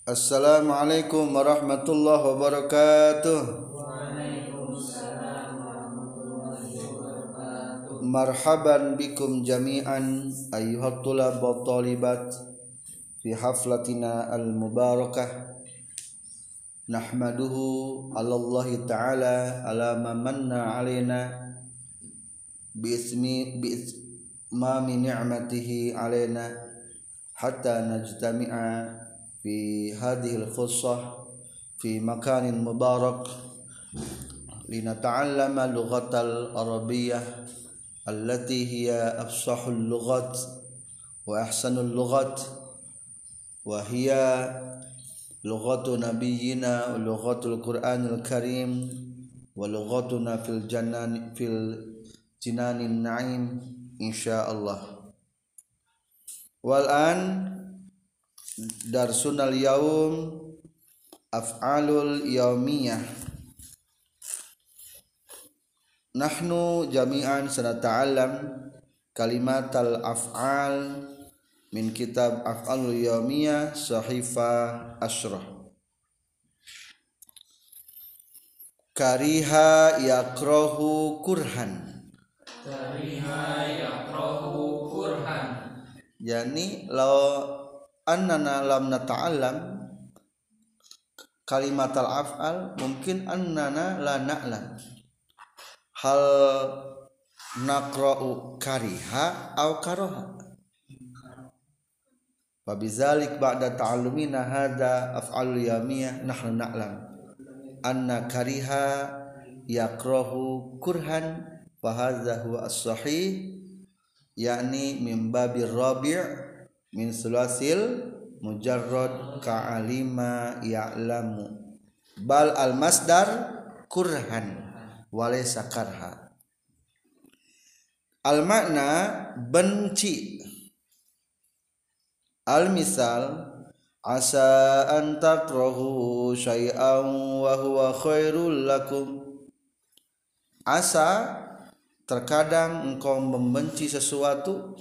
Assalamualaikum warahmatullahi wabarakatuh. Marhaban bikum jami'an ayyuhat tulab wa talibat fi haflatina al-mubarakah nahmaduhu ala Allah ta'ala ala ma manna alaina bi ismi bi ismi ni'matihi alaina hatta najtami'a في هذه الخصة في مكان مبارك لنتعلم لغة العربية التي هي أفصح اللغات وأحسن اللغات وهي لغة نبينا ولغة القرآن الكريم ولغتنا في الجنان في الجنان النعيم إن شاء الله. والآن darsunal yaum af'alul yaumiyah. Nahnu jami'an sanata'allam kalimat al af'al min kitab af'alul yaumiyah sahifa ashrah. Kariha yakrohu kurhan. Kariha yakrohu kurhan. Yani law annana lam nata'allam kalimat al af'al mungkin annana la na'lam. Hal naqra'u kariha aw karaha. Fabizalik ba'da ta'allumina hadha af'alul yamiyah nahnu na'lam. Anna kariha yakrahu kurhan fa huwa as-sahih yakni min babir rabi' min sulasil mujarrad ka'alima ya'lamu. Bal al masdar kurhan walaysa karha. Al makna benci. Al misal asa an takrahu syai'an wa huwa khairul lakum. Asa terkadang engkau membenci sesuatu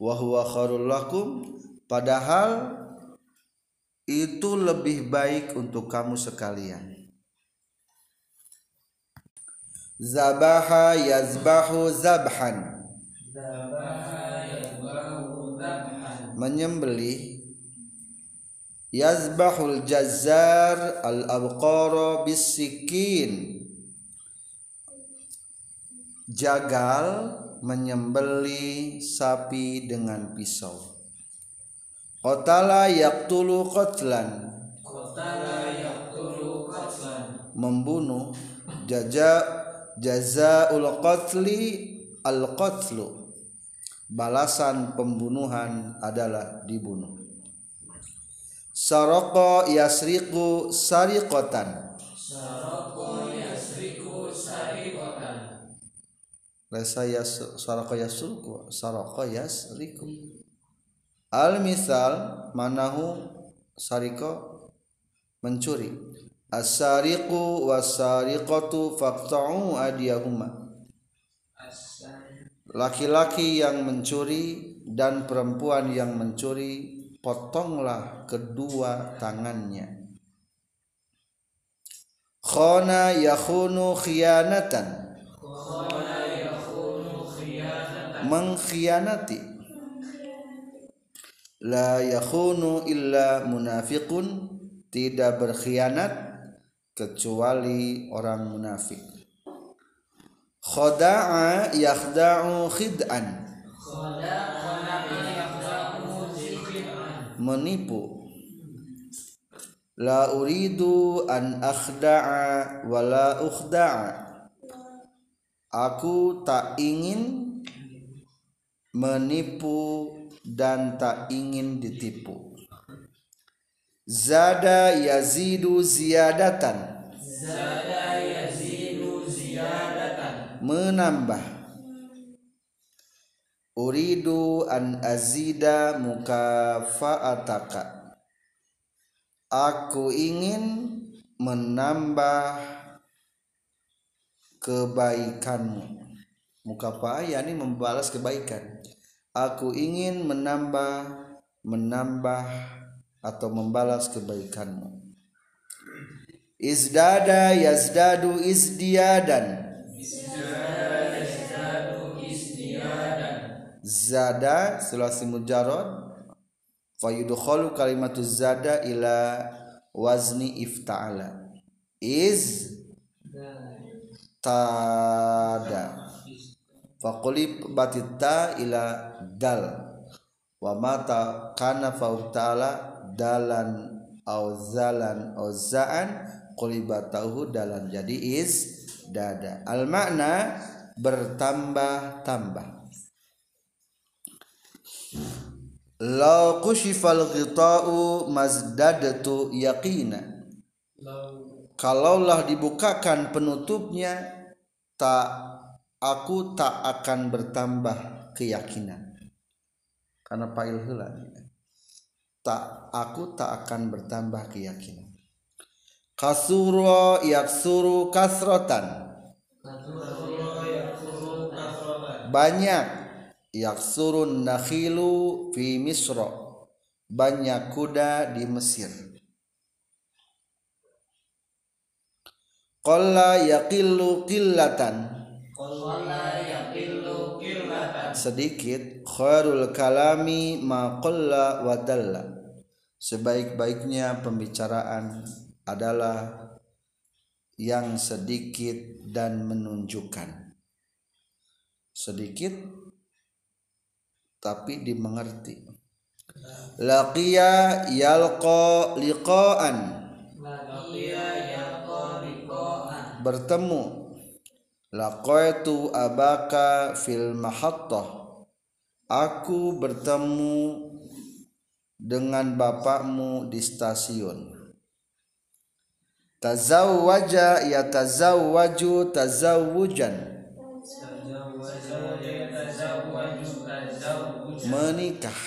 wa huwa khairul lakum. Padahal itu lebih baik untuk kamu sekalian. Zabaha yazbahu zabhan. Menyembelih. Yazbahul jazzar al abqara bisikin jagal menyembeli sapi dengan pisau. Qatala yaqtulu qatlan. Qatala yaqtulu qatlan. Membunuh jaza jazaul qatli al qatlu balasan pembunuhan adalah dibunuh. Saroko yasriku sariqatan. Saroko Laisa yas saroko yasriku saroko yasriku. Al misal manahu sariko mencuri. As-sariqu was-sariqatu faqta'u adiyahuma laki-laki yang mencuri dan perempuan yang mencuri potonglah kedua tangannya. Khana yakhunu khiyanatan khiyanatan mengkhianati. La yakhunu illa munafiqun. Tidak berkhianat kecuali orang munafik. Khada'a yakhda'u khid'an. Menipu. La uridu an akhda'a wa la ukhda'a. Aku tak ingin menipu dan tak ingin ditipu. Zada yazidu ziyadatan. Zada yazidu ziyadatan menambah. Uridu an azida mukafa'ataka. Aku ingin menambah kebaikanmu mukafa'ah yakni membalas kebaikan. Aku ingin menambah menambah atau membalas kebaikanmu. Izdada yazdadu izdiadan zada sulasi mujarrad. Fayudkhalu kalimatu zada ila wazni ifta'ala. Iz tada faqulib batita ila dal. Wa mata kana fautala dalan au zalan au zaan qulibatahu dalan jadi is dada. Al makna bertambah-tambah. Lau kushifal ghita'u mazdadatu yaqina. Kalaulah dibukakan penutupnya tak aku tak akan bertambah keyakinan. Karena fa'il heula tak aku tak akan bertambah keyakinan. Kasuro yaksuru kasrotan. Banyak. Yaksurun nakhilu fi misra banyak kuda di Mesir. Qalla yaqillu qillatan sedikit khairul kalami ma qalla wa dalla. Sebaik-baiknya pembicaraan adalah yang sedikit dan menunjukkan. Sedikit tapi dimengerti. Laqiya yalqa liqaan. Laqiya yalqa liqa'an. Bertemu laqaitu abaka fil mahattah. Aku bertemu dengan bapakmu di stasiun. Tazawwaja yatazawwaju tazawujan menikah.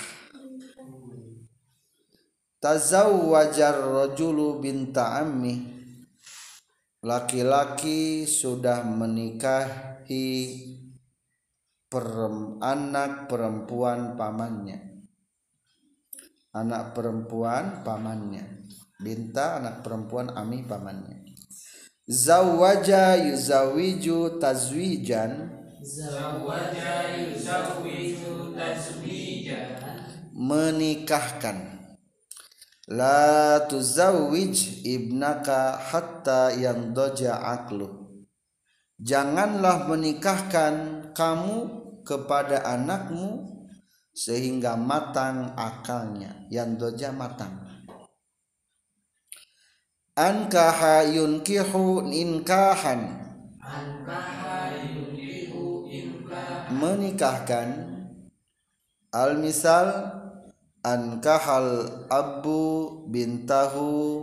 Tazawwajar rajulu binta ammi laki-laki sudah menikahi perem, anak perempuan pamannya. Anak perempuan pamannya. Binta anak perempuan ami pamannya. Zawaja yuzawiju tazwijan. Zawaja yuzawwiju tazwijan. Menikahkan la tuzawwij ibnaka hatta yang doja aklu. Janganlah menikahkan kamu kepada anakmu sehingga matang akalnya. Yang doja matang. Ankaha yunkihu inkahan Ankaha yunkihu inka menikahkan. Al misal ankahal abu bintahu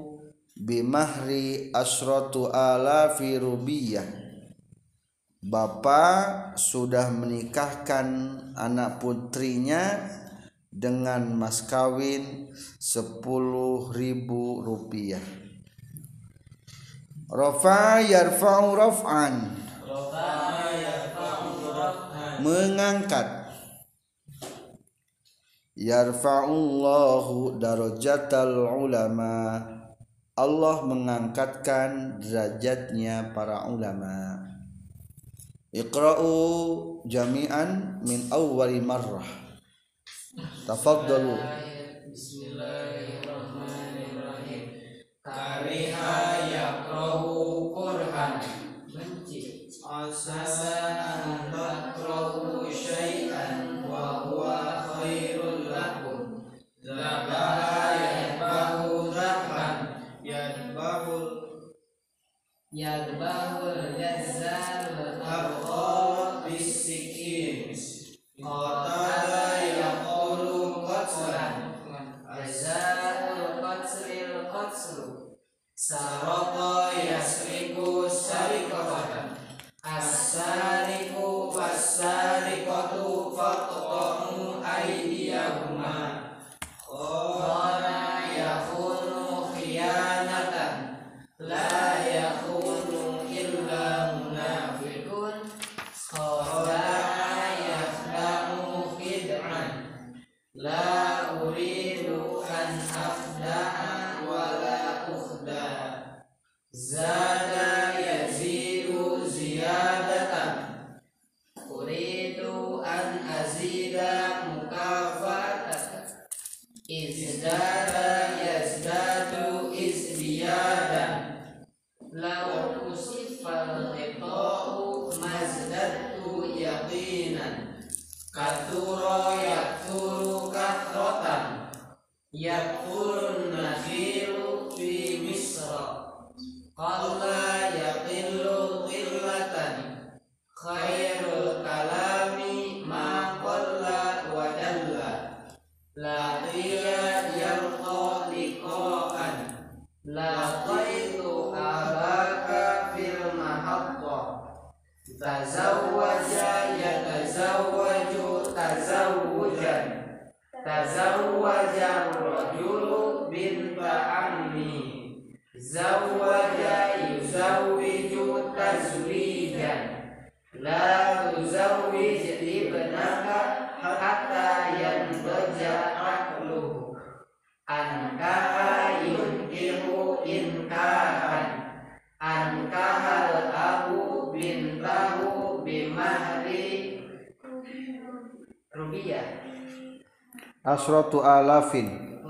bimahri asratu alafi rubiyah. Bapak sudah menikahkan anak putrinya dengan mas kawin sepuluh ribu rupiah. Rafa yarfa'u raf'an. Mengangkat yarfa'ullahu darajatal ulama. Allah mengangkatkan derajatnya para ulama. Iqra'u jami'an min awwali marrah. Tafaddalu. Bismillahirrahmanirrahim. Kariha yakrahu Yadbahul jazzal Qalla yaqillu qillatan Khairul kalami ma qalla wa dalla. Laqiya yalqa liqa'an Laqaitu abaka fil mahabba. Tazawwaja yatazawwaju tazawwujan Tazawwaja rajulu binta ammi Zawwaja asratu alafin.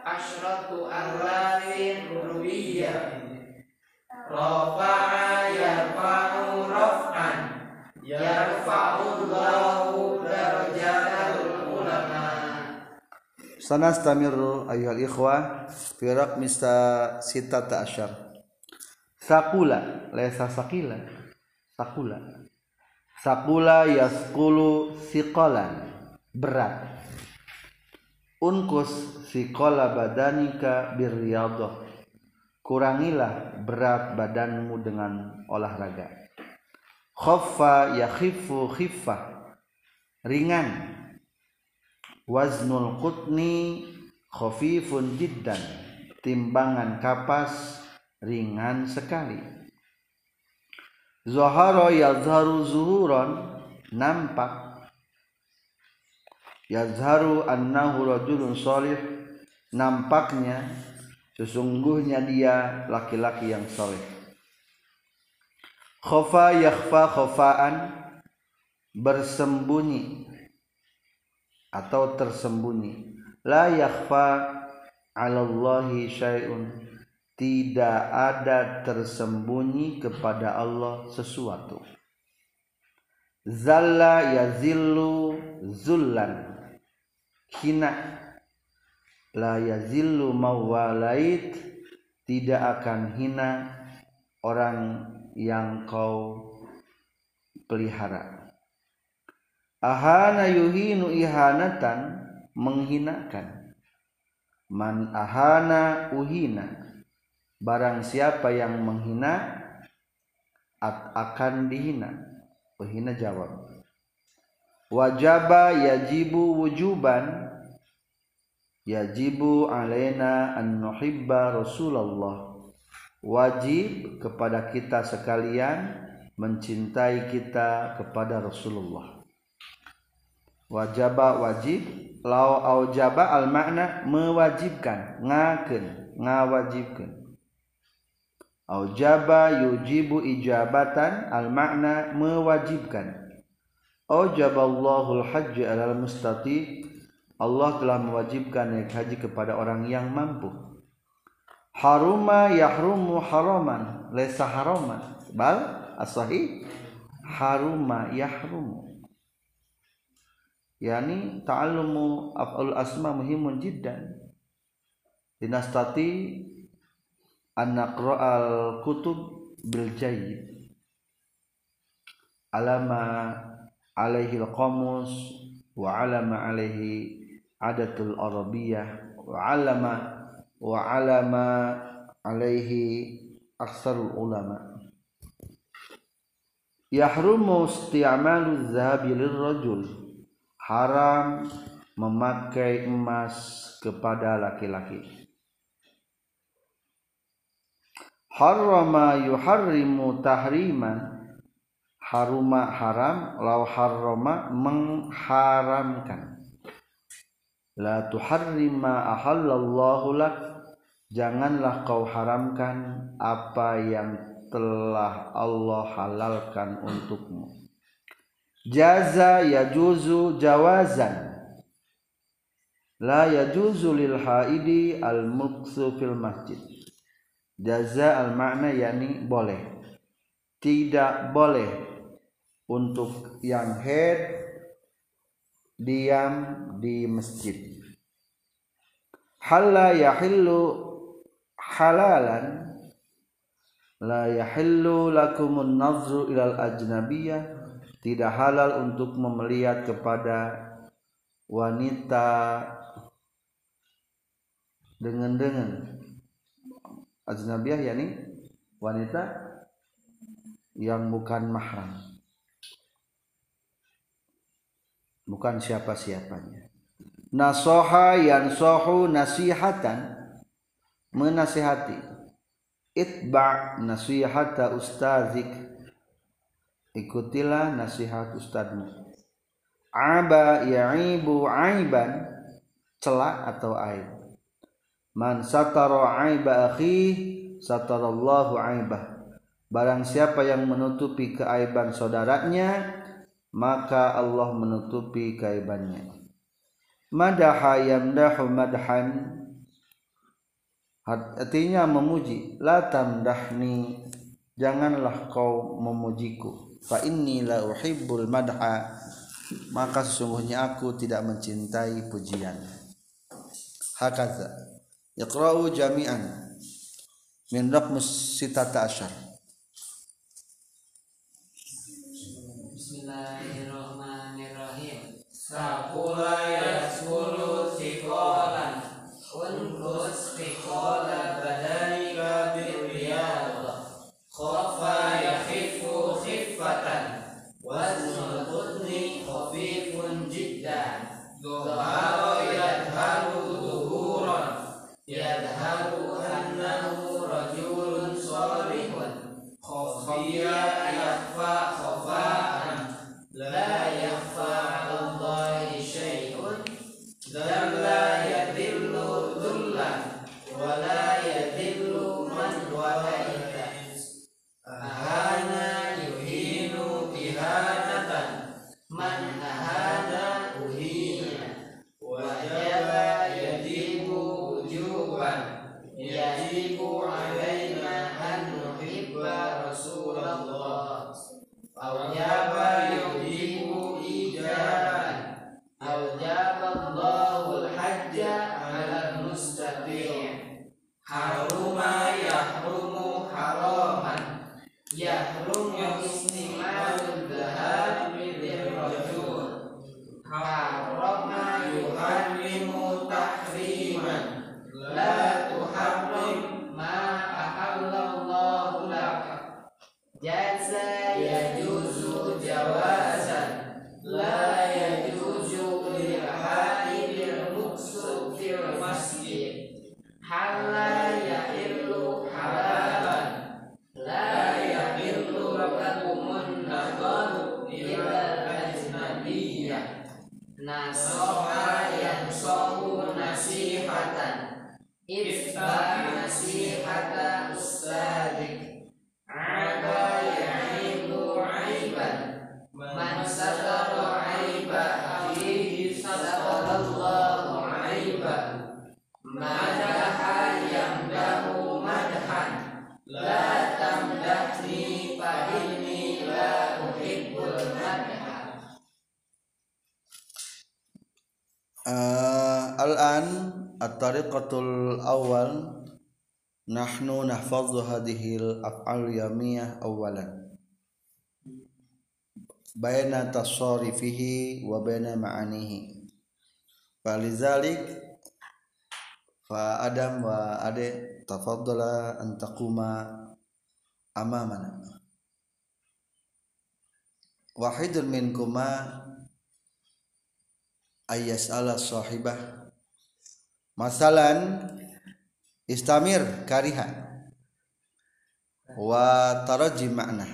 Asyratu alafin rubiyah Rafa'a yarfa'u raf'an. Yarfa'u Allahu darajatul ulama. Sanastamiru ayyuhal ikhwah fi raqmi sitata asyar. Sakula laysa sakila sakula sakula yaskulu siqalan berat unkus siqala badanika birriyadhah. Kurangilah berat badanmu dengan olahraga. Khaffa yakhifu khiffah. Ringan. Waznul qutni khafifun jiddan. Timbangan kapas ringan sekali. Zahara yazharu zuhuran. Nampak yazharu annahu rajulun salih nampaknya sesungguhnya dia laki-laki yang soleh khofa yakhfa khofaan. Bersembunyi. Atau tersembunyi. La yakhfa 'alallahi syai'un. Tidak ada tersembunyi kepada Allah sesuatu. Zalla yazillu zullan hina la yazillu mawalait tidak akan hina orang yang kau pelihara. Ahana yuhinu ihanatan. Menghinakan. Man ahana uhina. Barang siapa yang menghina akan dihina. Uhina jawab wajaba yajibu wujuban. Yajibu alaina an nuhibba Rasulullah. Wajib kepada kita sekalian mencintai kita kepada Rasulullah. Wajaba wajib. Lau aujaba al makna mewajibkan ngakeun ngawajibkeun aujaba yujibu ijabatan al makna mewajibkan aujaballahu al hajj alal mustati. Allah telah mewajibkan naik haji kepada orang yang mampu. Haruma yahrumu haraman laysa haraman. Bal? As-sahih? Haruma yahrumu. Yani ta'allumu af'al asma muhimun jiddan. Dinastati an naqra'al kutub bil jayyid. Alama alaihi al-qamus wa alama alaihi adatul arabiyah wa alama wa alama alaihi aksarul ulama. Yahrumu isti'malu zahabi lirrajul. Haram memakai emas kepada laki-laki. Harrama yuharrimu tahriman haruma haram lau harrama mengharamkan. La tuharrim ma ahallallahu lak janganlah kau haramkan apa yang telah Allah halalkan untukmu. Jaza yajuzu jawazan. La yajuzu lil haidi al muksu fil masjid. Jaza al makna yakni boleh. Tidak boleh untuk yang head diam di masjid. Halla yahillu halalan la yahillu lakumun nazru ilal ajnabiyah tidak halal untuk melihat kepada wanita dengan dengan ajnabiyah yakni wanita yang bukan mahram bukan siapa-siapanya. Nasoha yansohu nasihatan. Menasihati. Itba nasihata ustazik. Ikutilah nasihat ustadmu aba ya'ibu aiban. Celak atau aib. Man satara aiba akhi satarallahu aibah. Barang siapa yang menutupi keaiban saudaranya maka Allah menutupi keaibannya madaha yamdahu madhan. Artinya memuji. La tamdahni. Janganlah kau memujiku. Fa inni la uhibbul madha. Maka sesungguhnya aku tidak mencintai pujian. Hakaza yaqra'u jami'an min raqmus sitata asyar Bismillahirrahmanirrahim nahnu nahfadhu hadhihi al-af'al yamiyah awalan baina tasarifihi wa baina ma'anihi falizalik fa adam wa ade tafaddala an taquma amamana wahidun minkuma ayas ala sahibah masalan istamir kariha. Wa taraji makna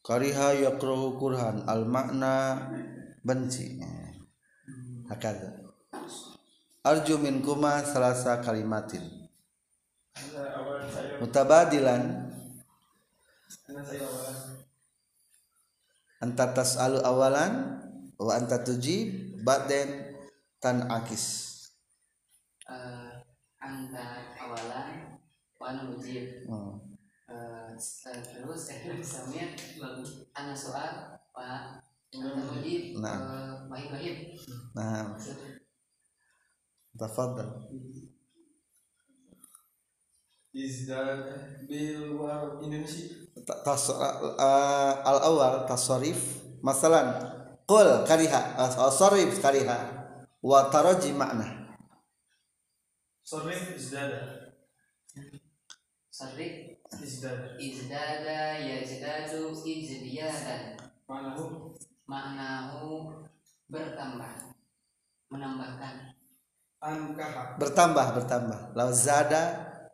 kariha yakruhu kurhan. Al makna benci. Hakada arju min kuma salasa kalimatin. Mutabadilan. Anta tas'alu awalan wa anta tujib ba'den tan akis. Anta ana mujib Hmm. Eh, eh, terus eh samir ana soal wa anta mujib Nah. eh, wahid wahid. Nah. Tafadhal. Izdad bil war Indonesia. Ta- tas uh, al awal tasarif masalan qul kariha uh, sarif kariha wa taraji makna Sorif izdada sarif Izdada izdada yazdadu izdiyadan Manahu maknahu? Bertambah. Menambahkan. Ankaha bertambah bertambah. Law zada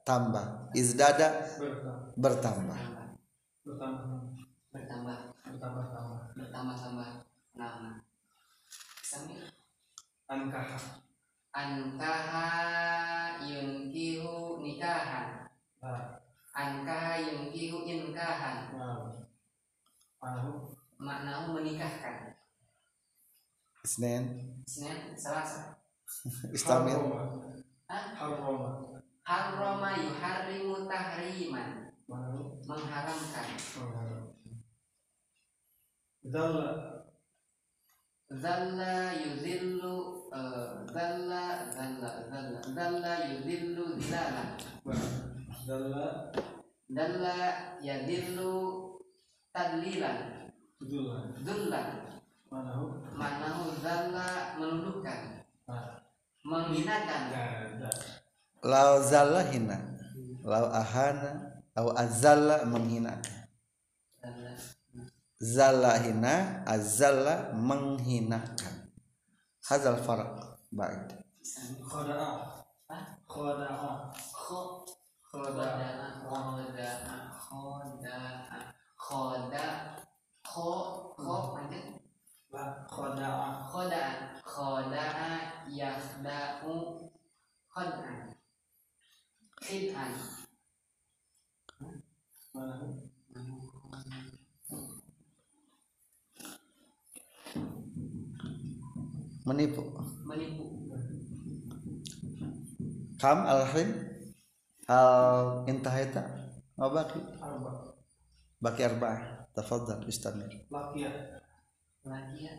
tambah. Izdada Bertambah. bertambah. Bertambah. Bertambah. Bertambah Bertambah-tambah bertambah-tambah nama samir Ankaha ankaha yunkihu nikahan Nah. Ankaha yunkihu inkahan Nah. Maknahu menikahkan. Isnen Senin Selasa. Istamil. Harroma Hah? Harroma yuharrimu tahriman. Mengharamkan. Dalla zalla. Yuzillu eh, zalla zalla zalla zalla yuzillu zilalan Dalla. Dalla yadillu tadlilan. Dula dullan Manahu. Manahu zalla menundukkan Nah menghinakan Gada law zalla hina. Law ahana. Aw azalla menghinakan Zalla. hina azalla menghinakan. Hazal farq. Ba'id Khoda'a Hah? Khoda'a Kho khoda'a khoda'a khoda'a khoda kho kho panjang yakhda'u khid'an menipu. Menipu. Kam al intahaita ma baki? Arba. Baki arba'ah tafadhal istamir. Lakia. Lakia.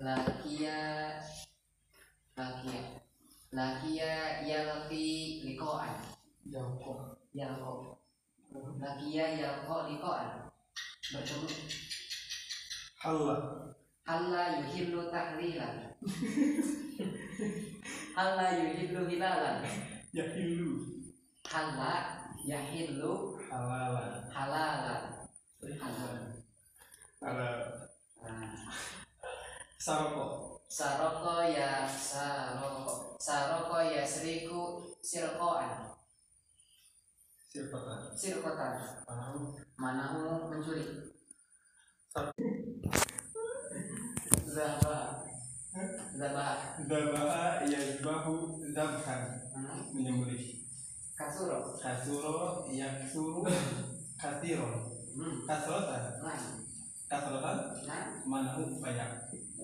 Lakia. Lakia. Lakia yalqi liqa'an. Jauh yalqa lakia yalqa liqa'an. Bertemu Halla. Halla yuhillu tahlilan Halla yuhillu hilalan. Yahilu Halla yahillu Halalan halalan Halalan Ada Nah, Saroko. Saroko ya saroko. Saroko ya seriku sirkoan. Sirpatan Sirkotan. Manahu. Manahu mencuri. Zaba. Zaba. Daba'a Yazbahu Zabhan. Hmm. Menyembelih Kasuro Kasuro Yaksuru Katiro Hmm. Kasrotan Nah. Kasrotan Nah. Manahu banyak.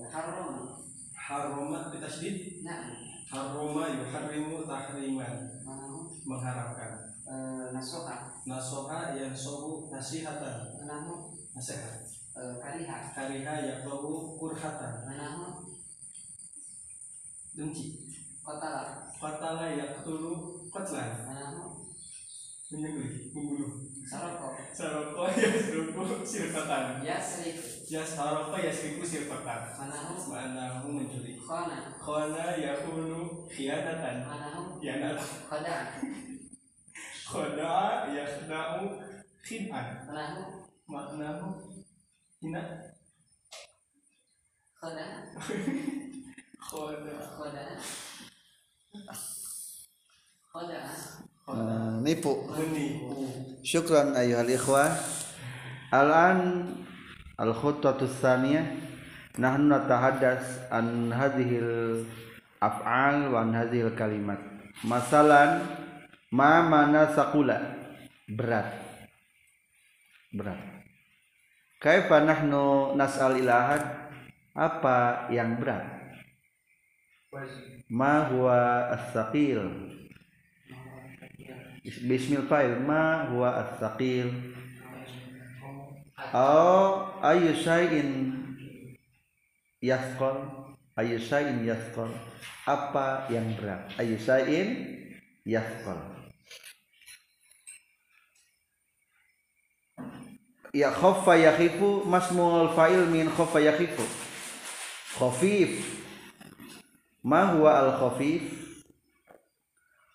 Haram Haroma. Ditasdid Nah. Haroma yuharrimu tahriman. Manahu Mengharapkan. Eh, Nasoha Nasoha yang sohu nasihatan. Manahu Nasihat. Eh, Kariha. Kariha yakbahu kurhatan. Manahu Benci Kotala Fatala yaktulu qatlan Manahu Menyembelih Membunuh. Saroko. Saroko yasruku sirpatan. Yasriku Ya saroko yasriku sirpatan. Manahu. Ma'anahu mencuri Khona. Khona yakunu khianatan. Manahu. Khianat. Khoda Khoda'a yakhna'u khid'an Manahu. Maknahu Hina Khoda Khoda Khoda Eh, nipu. Syukran ayuhal ikhwah. Alan al khutwatu tsaniyah nahnu natahaddas an hadhil af'al wa an hadhil kalimat. Masalan ma mana sakula berat. Berat. Kaifa nahnu nas'al ilahad apa yang berat? Wajib ma huwa as-saqil. Bismil fa'il. Ma huwa as-saqil. Au ayu syai'in yasqal? Ayu syai'in yasqal. Apa yang berat? Ayu syai'in yasqal. Ya khaffa yakhifu masmul fa'il min khaffa yakhifu. Khafif ma huwa al khafif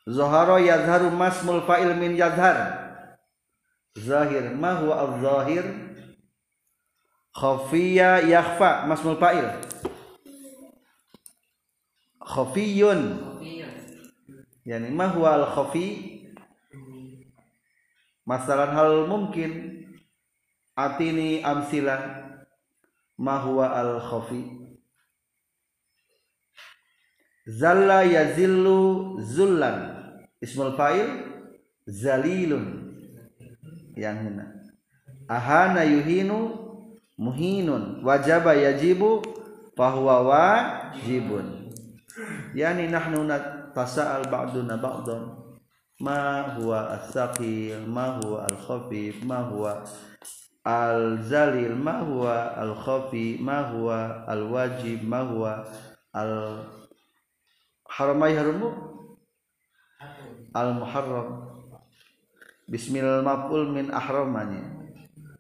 zahara yadharu masmul fa'il min yadhar zahir. Ma huwa al zahir khafiya yakhfa masmul fa'il. Khafiyun. Yani ma huwa al khafi masalan hal mungkin atini amsilah ma huwa al khafi zalla yazillu zullan. Ismul fa'il zalilun. Yang huna ahana yuhinu muhinun. Wajaba yajibu fahuwa wajibun. Yani nahnu natasa'al ba'duna ba'dan ma huwa as-saqil ma huwa al-khafif ma huwa al-zalil ma huwa al-khafi ma huwa al-wajib ma huwa al haramai harumu? Al-muharram. Bismil maf'ul min ahramanya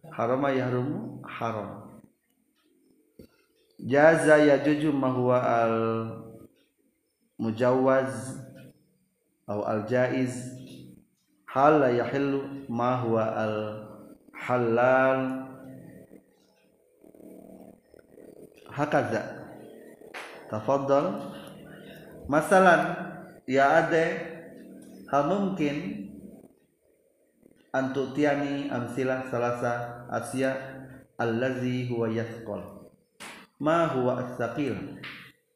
harama yahrumu haram. Jaza yajuju ma huwa al mujawwaz atau al jaiz hal la yahillu ma huwa al halal hakaza. Tafaddal masalan ya ade hal mungkin antutiani amsilah salasa asya allazi huwa yathqal ma huwa as-saqil?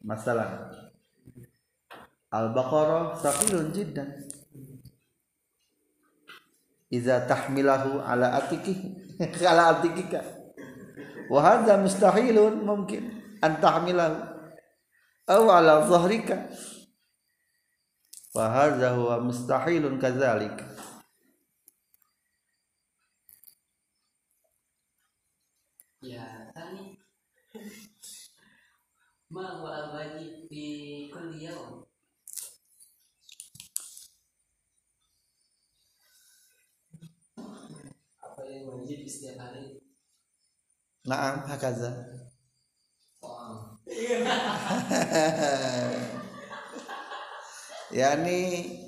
Masalan al-baqarah saqilun jiddan. Iza tahmilahu ala atiki ala atikika. Wa hadha mustahilun mungkin an tahmilahu aw ala dhahrika wa hadha huwa mustahilun kadzalika Ya, tani. Ma huwa al-wajib fi kulli yawm? Apa yang wajib setiap hari? Naam hakaza. yani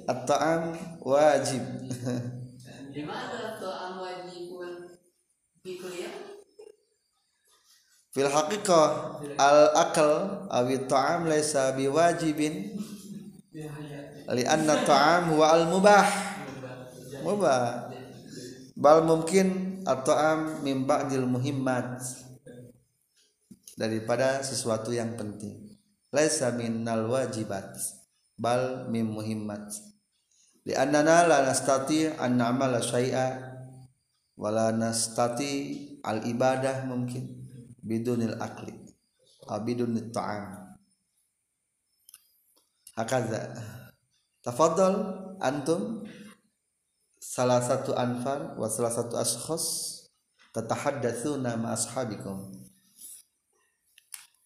at-ta'am wajib. Di mana ta'am wajibun fi kulli yawm? Fil haqiqah al akal awi ta'am laisa biwajibin li anna ta'am huwa al mubah. Mubah. Bal mungkin at-ta'am min ba'dil muhimmat daripada sesuatu yang penting. Laisa minnal wajibat bal min muhimmat. Li annana la nastati an na'mala syai'a wala nastati al ibadah mungkin bidunil akli atau bidunil ta'am hakaza tafadhal antum salah satu anfar wa salah satu ashkhas tatahaddatsuna ma ashabikum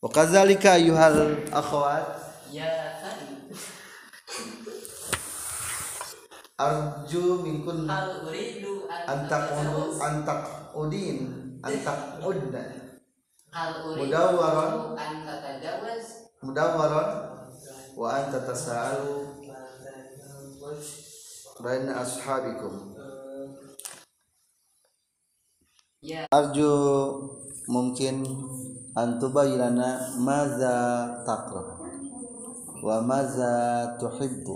wa kadzalika ayyuhal akhawat Ya, tani. arju minkun Hal uridu an antaqudu tatajawaz. antaqudin antaqudna Hal uridu Mudawwaran. an tatajawaz. mudawwaran wa anta baina ashabikum Ya, arju mungkin antubayyana maza taqra wa maza tuhibbu.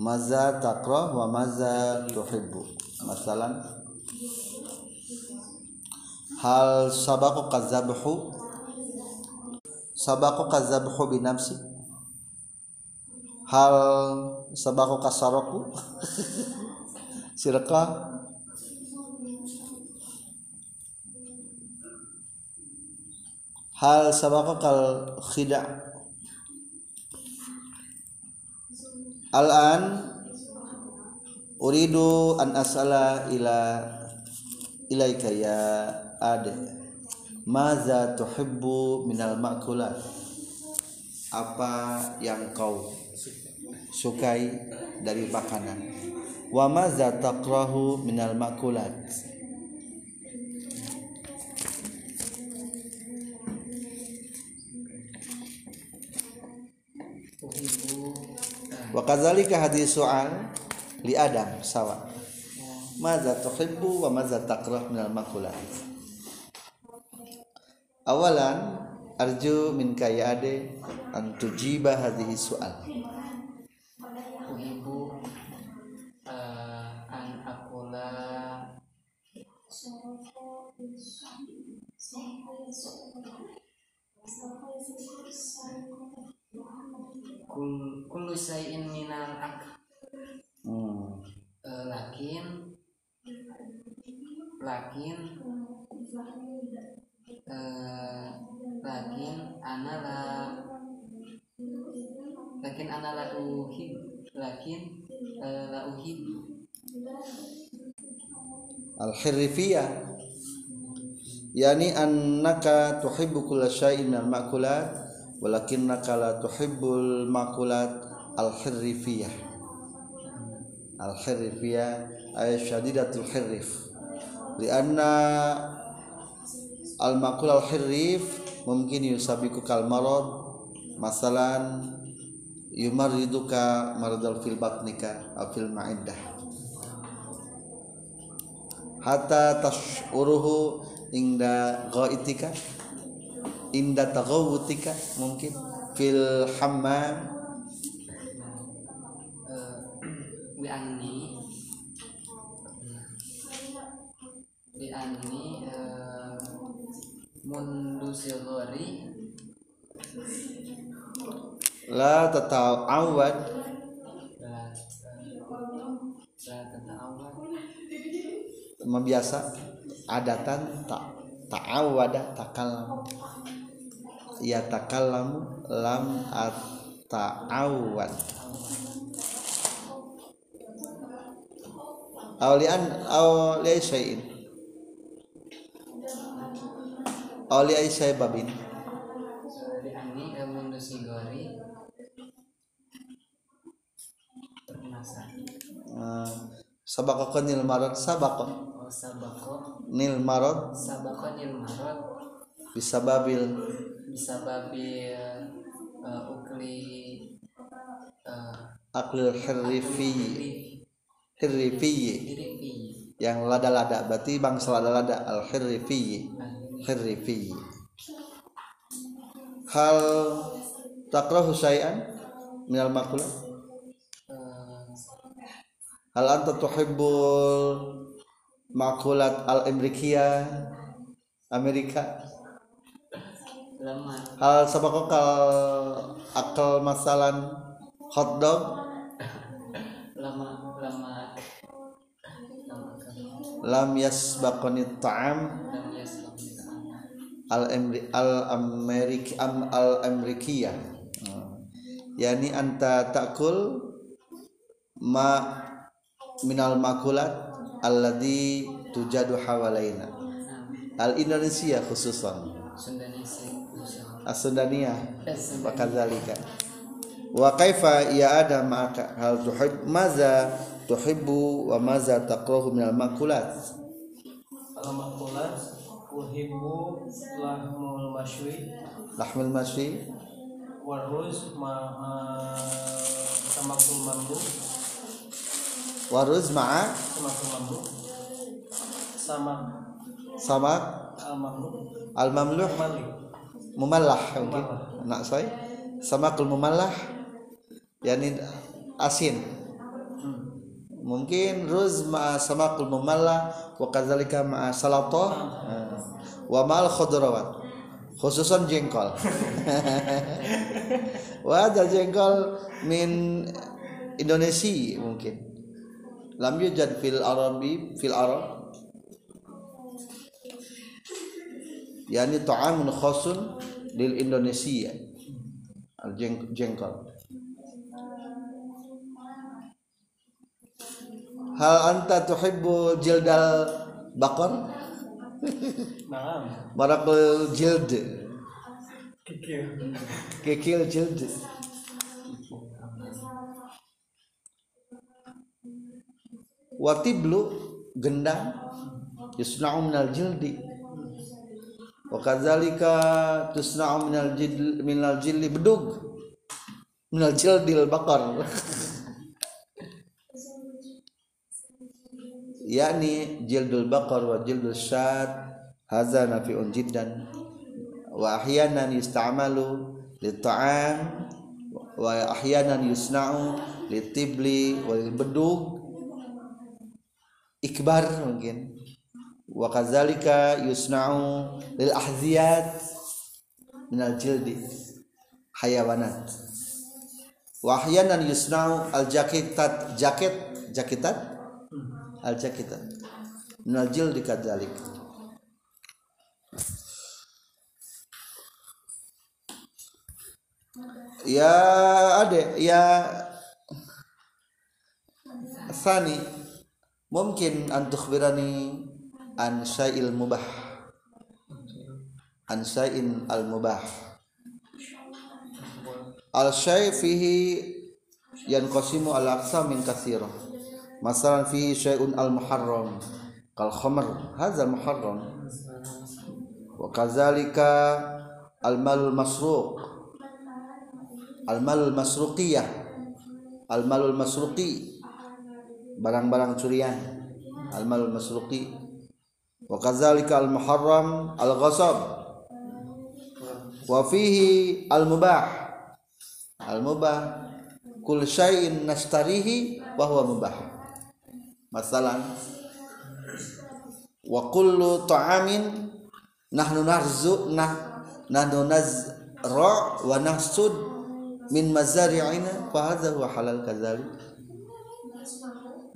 Maza taqra wa maza tuhibbu. Masalan hal sabaku kazabhu? Sabaku kazabhu binafsi. Hal sabako kasaroku sirka hal sabako kal khida. Al-an uridu an as'ala ila ilaika ya ade. Maza tuhibbu minal makulat apa yang kau sukai dari makanan wa maza takrahu minal makulat. Wa kadzalika hadis soal li adam sawa. Maza tuhibbu wa maza takrah minal makulat. Awalan arju min kaya ade an tujiba hadhihi soal Kul Kullu sayin minal ak hmm. eh, Lakin Lakin eh, Lakin Ana la Lakin ana la uhib Lakin eh, la uhib al-hirrifiyah. Yani annaka tuhibbu kulla syai'in minal makulat walakinnaka la tuhibbul makulat. Al-hirrifiyah. Al-hirrifiyah ay syadidatul hirrif. Lianna al-makul al-hirrif mungkin yusabiku kal marad. Masalan yumarriduka maradal fil batnika fil ma'iddah hatta tash'uruhu inda ghaitika inda taghawutika mungkin fil hammam. Eh, Bi anni. Bi anni eh, Mundu sigori la tata'awad membiasa adatan tak ta'awada takallam ya takallamu lam at ta'awad awlian awli syai'in. Awli syai babin uh, sabaqaka nil marad sabaqa. Oh sabako nil marad Sabako nil marot. Bisababil. Bisa babil eh, Ukli eh, aklil hirrifi. Yang lada-lada. Berarti bangsa lada-lada. Al hirrifi hirrifi. Hal takrahu syai'an minal makulah hal anta tuhibbul makulat al Amerika? Lama hal sabakokal akal masalan hotdog Lama Lama lam yasbaqani ta'am? Al amri al amerik am al amrikiyah Hmm. yani anta takul ma minal makulat alladhi tujadu hawalaina al Indonesia khususan Eh, wa kadzalika wa kaifa ya ada maka hal tuhib maza tuhibbu wa maza takrahu minal makulat Al-Makulat Uhibbu Lahmul Mashwi lahmul masyi Waruz Ma'a Samakul Mamlu waruz ma'a? Sama. Al-Mamlu. Al mamluh mumallah mungkin. Anak saya samakul mumallah yani asin. Mungkin ruz ma samakul mumallah wa kadzalika ma salatah wa mal khudrawat. Khususan jengkol. Wah ada jengkol min Indonesia mungkin lam yujad fil arabi fil arab? Yani ta'amun khusun lil Indonesia. Al jeng- jengkol. Hal anta tuhibbu jildal bakar? Naam. marakul jild. Kikir. kekil jild watiblu gendang yusna'u minal jildi. Wa kadzalika tusna'u minal jil minal jildi bedug. Minal jildil bakar yakni jildul bakar wa jildul syad hadza nafi'un jiddan. Wa ahyanan yusta'malu lit-ta'am wa ahyanan yusna'u litibli wal bedug ikbar mungkin. Wa kadzalika yusna'u lil ahziyat min al jildi hayawanat. Wa ahyanan yusna'u al jaketat jaket jaketat al jaketat min al jildi kadzalik. Ya ade ya. Sani mungkin an tukhbirani an syai'il mubah. An syai'in al mubah. Al syai' fihi yanqasimu al aqsam min katsirah masalan fihi syai'un al muharram. Kal khamr hadza muharram. Wa kadzalika al malul masruq. Al malul masruqiyah. Al malul masruqi barang-barang curian. Al malul masruqi. Wa kadzalika al muharram al ghasab wa fihi al mubah al mubah kul syai'in nastarihi wa huwa mubah. Masalan wa kullu ta'amin nahnu narzu nah nahnu nazra wa min mazari'ina fa hadha huwa halal kadzalik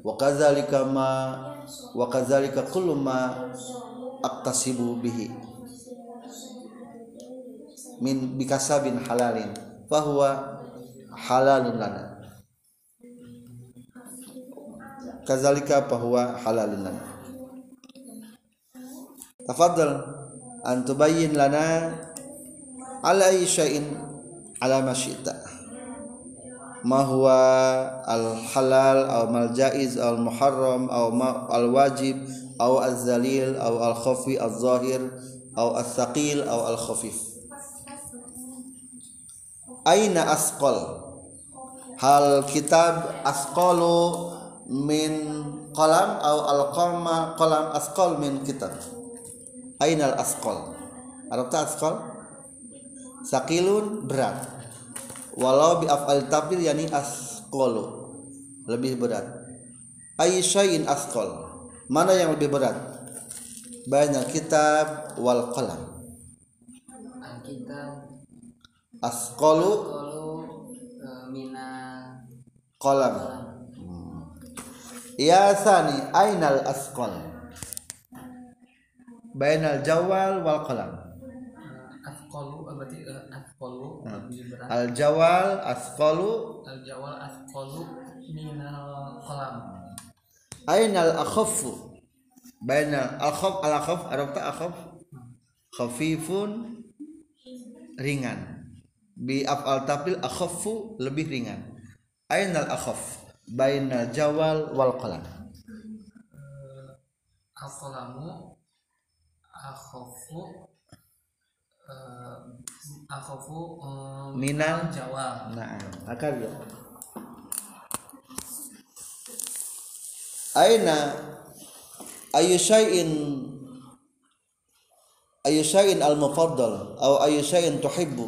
wa kadzalika ma wa kadzalika kullu ma aqtasibu bihi. Min bikasabin halalin. Fa huwa halalun lana. Kadzalika fa huwa halalun lana. Tafadhal an tubayyin lana ala syai'in ala ma ما هو الحلال أو ما الجائز أو المحرم أو ما الواجب أو الذليل أو الخفي الظاهر أو الثقيل أو الخفيف. أين أثقل؟ هل كتاب أثقل من قلم أو القلم قلم أثقل من كتاب؟ أين الأثقل؟ أردت أثقل؟ ثقيل برات walau bi afal tabir yani asqalu. Lebih berat. Ay syai'in asqal? Mana yang lebih berat? Banyak kitab wal qalam. Alkitab. Asqalu? Eh, mina qalam. Ya sani ainal asqal? Bainal jawal wal qalam. Eh, berarti eh, berat. Al jawal asqalu al jawal afqalu minal qalam. Ainal akhaffu? Bainal akhaf al akhaf arabta akhaf? Khafifun ringan. Bi afal tafdil akhaffu lebih ringan. Ainal akhaf? Bainal jawal wal qalam. Al-qalamu akhafu eh, akhafu eh, Minal- jawab nah akal ya aina? Ayu syai'in ayu syai'in al mufaddal aw ayu syai'in tuhibbu.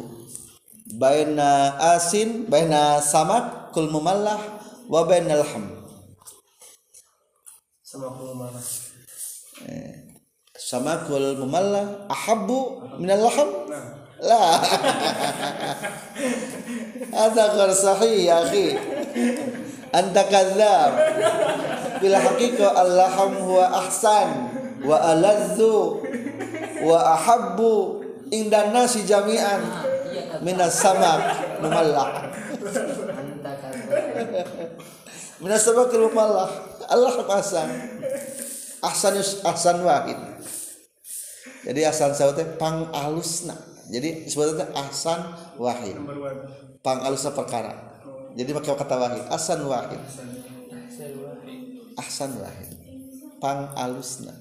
Baina asin baina samak kul mumallah wa bainal ham Sama kurma. samakul mumallah ahabbu minal laham? La. Hada ghair sahih ya akhi. Anta kadzab bil haqiqah al-laham huwa ahsan wa aladzu wa ahabbu inda nasi jami'an minas samak mumallah minas samakul mumallah Allah ahsan ahsan ahsan wahid. Jadi ahsan sawat teh? Pang alusna. Jadi sebetulnya ahsan wahid. Pang alusna perkara. Jadi pakai kata wahid. Ahsan wahid. Ahsan wahid. Pang alusna.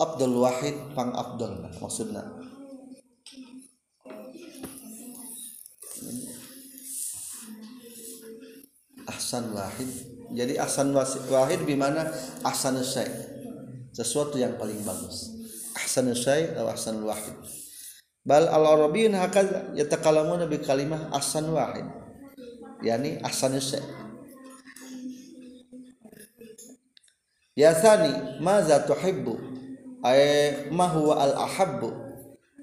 Abdul wahid pang abdul. Maksudna ahsan wahid jadi ahsan wahid bimana? Ahsan syai sesuatu yang paling bagus. Ahsan syai atau ahsan wahid. Bal al arabiyun hakadha yatakalamuna bi kalimah ahsan wahid. Yani ahsan syai ya thani maza tuhibbu? Ay ma huwa al ahabbu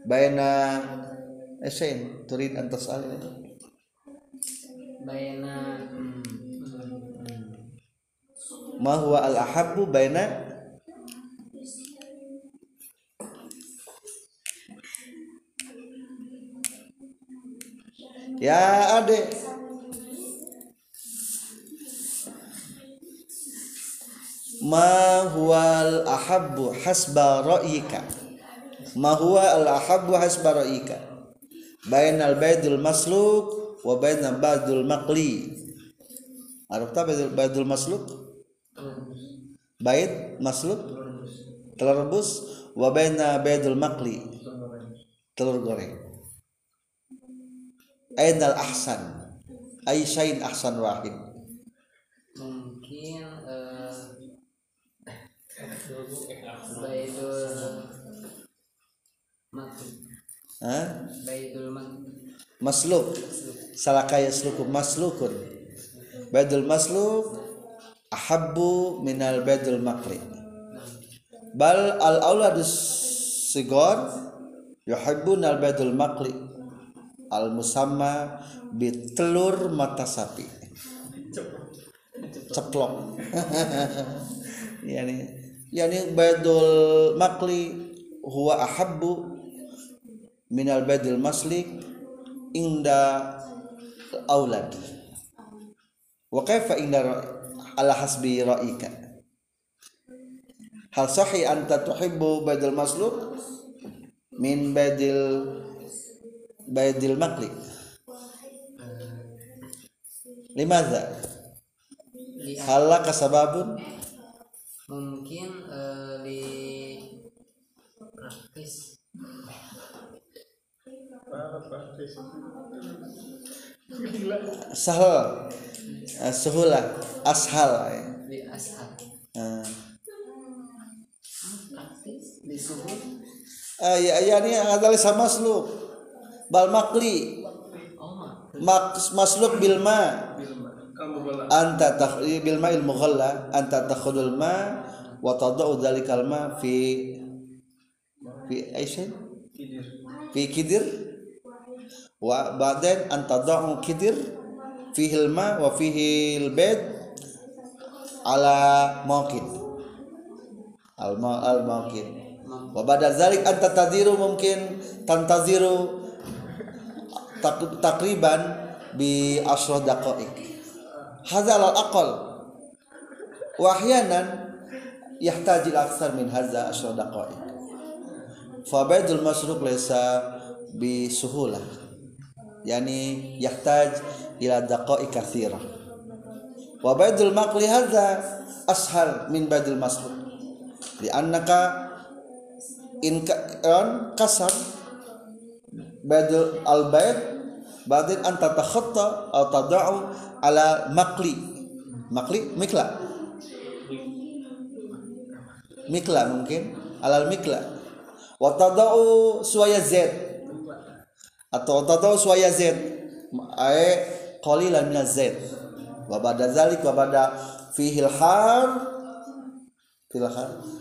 baina esain turid an tasal hmm, ma huwa al ahabbu baina ya ade ma huwa al ahabbu hasba ra'yika ma huwa al ahabbu hasba ra'yika bainal baidul masluk wa bainal badul maqli Arab tak baidul, baidul masluk bait masluk telur rebus wa baina baidul maqli telur goreng. Ainal ahsan ay syai'in ahsan wahid. Mungkin eh Baidul Makri masluk. Salaka yasluku maslukun. Baidul masluk ahabbu minal baidul maqli bal al auladus sigor yuhibbun al baidul maqli al musamma bitelur mata sapi. Ceplok. Yani yani baidul maqli huwa ahabbu minal baidul maslik inda aulad. Wa kaifa inda ala hasbi ra'ika. Hal sahih anta tuhibbu baidul masluk? Min baidil baidil maqli limadha Li hal laka sababun? Mungkin eh, li praktis. Apa praktis? Sahal suhulah ashal praktis li suhu ah, ya ya ni adalah sama masluk. Bal maqli oh mak Mak- masluk bil ma Bilma. Anta takh bil ma'il mughalla anta takhudul ma wa tadau dzalikal ma fi fi aisy Tidur. fi kidir? Wa ba'dan an tadau kidir fihi al ma wa fihi al bait ala mawqid al ma al mawqid wa ba'da dzalik anta tadiru mungkin tantaziru tak- takriban bi asra daqaiq hadza al aqal wa ahyanan يحتاج إلى أكثر من هذا عشر دقائق فبيض المسروق ليس بسهولة يعني يحتاج إلى دقائق كثيرة. وبيد المقل هذا أسهل من بيد المسلوق لأنك إن كسر بيد البيت بعدين أن تتخطى أو تضع على مقلي مقلي مكلا مكلا ممكن؟ على المكلا وتضع سوية زيت. Atau tadau suaya z. Ay qalilan min z. Wa ba'da zalik wa ba'da fi silakan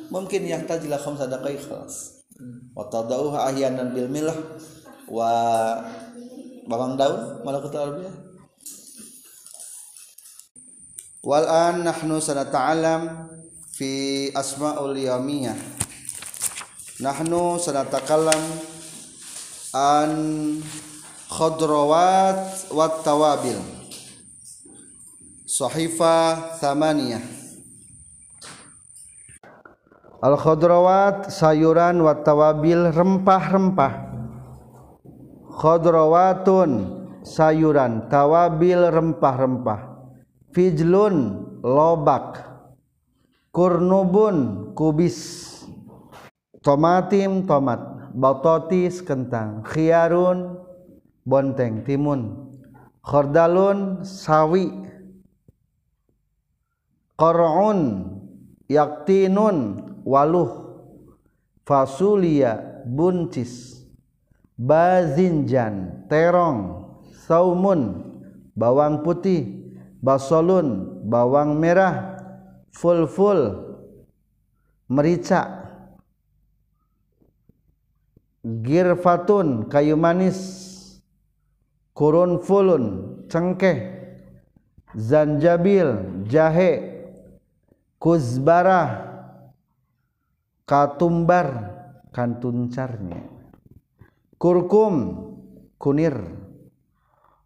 mungkin yang tajila khamsa daqaiq khalas. Wa ahyanan bil milah wa bawang daun malakut arabiyah wal an nahnu sanata'alam fi asma'ul yawmiyah. Nahnu sanatakallam an khadrawat wat tawabil. Sahifa thamaniyah. Al khadrawat sayuran wat tawabil rempah-rempah. Khadrawatun sayuran tawabil rempah-rempah. Fijlun lobak. Kurnubun kubis. Tomatim tomat batotis kentang khiarun bonteng. Timun. Khordalun sawi. Qar'un yaktinun waluh. Fasulia buncis. Bazinjan terong. Saumun bawang putih. Basolun bawang merah. Fulful merica girfatun kayu manis. Kurun fulun cengkeh. Zanjabil jahe. Kuzbarah katumbar kantuncarnya kurkum kunir.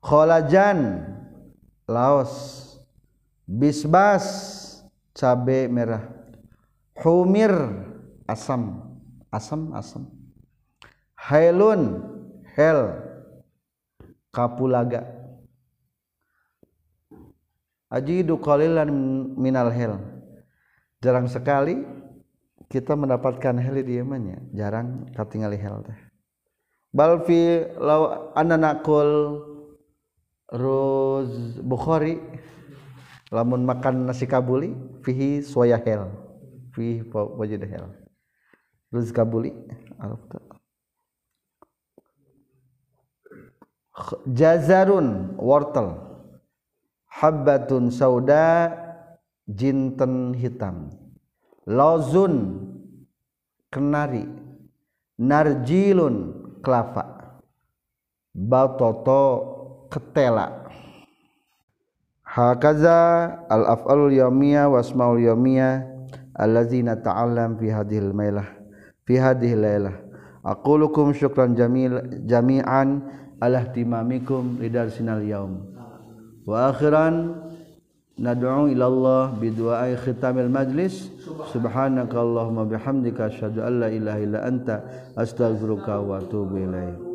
Kholajan laos. Bisbas cabe merah. Humir asam. Asam asam hailun hel kapulaga. Ajidu qalilan minal hel jarang sekali kita mendapatkan heli di Yamannya jarang katingali hel teh. Bal fi law anna naqul ruz bukhari lamun makan nasi kabuli fihi soya hel fihi wajid hel ruz kabuli arafta jazarun wortel. Habbatun sauda jinten hitam. Lozun kenari. Narjilun kelapa. Batoto ketela. Hakaza al af'alul yawmiyah wasmaul yawmiyah allazina ta'allam fi hadhil mailah fi hadhil lailah. Aqulukum syukran jamil jami'an ala ihtimamikum lidarsinal yaum. Wa akhiran nad'u ila Allah bi du'ai khitamil majlis. Subhanakallahumma bihamdika asyhadu an la ilaha illa anta astaghfiruka wa atubu ilaik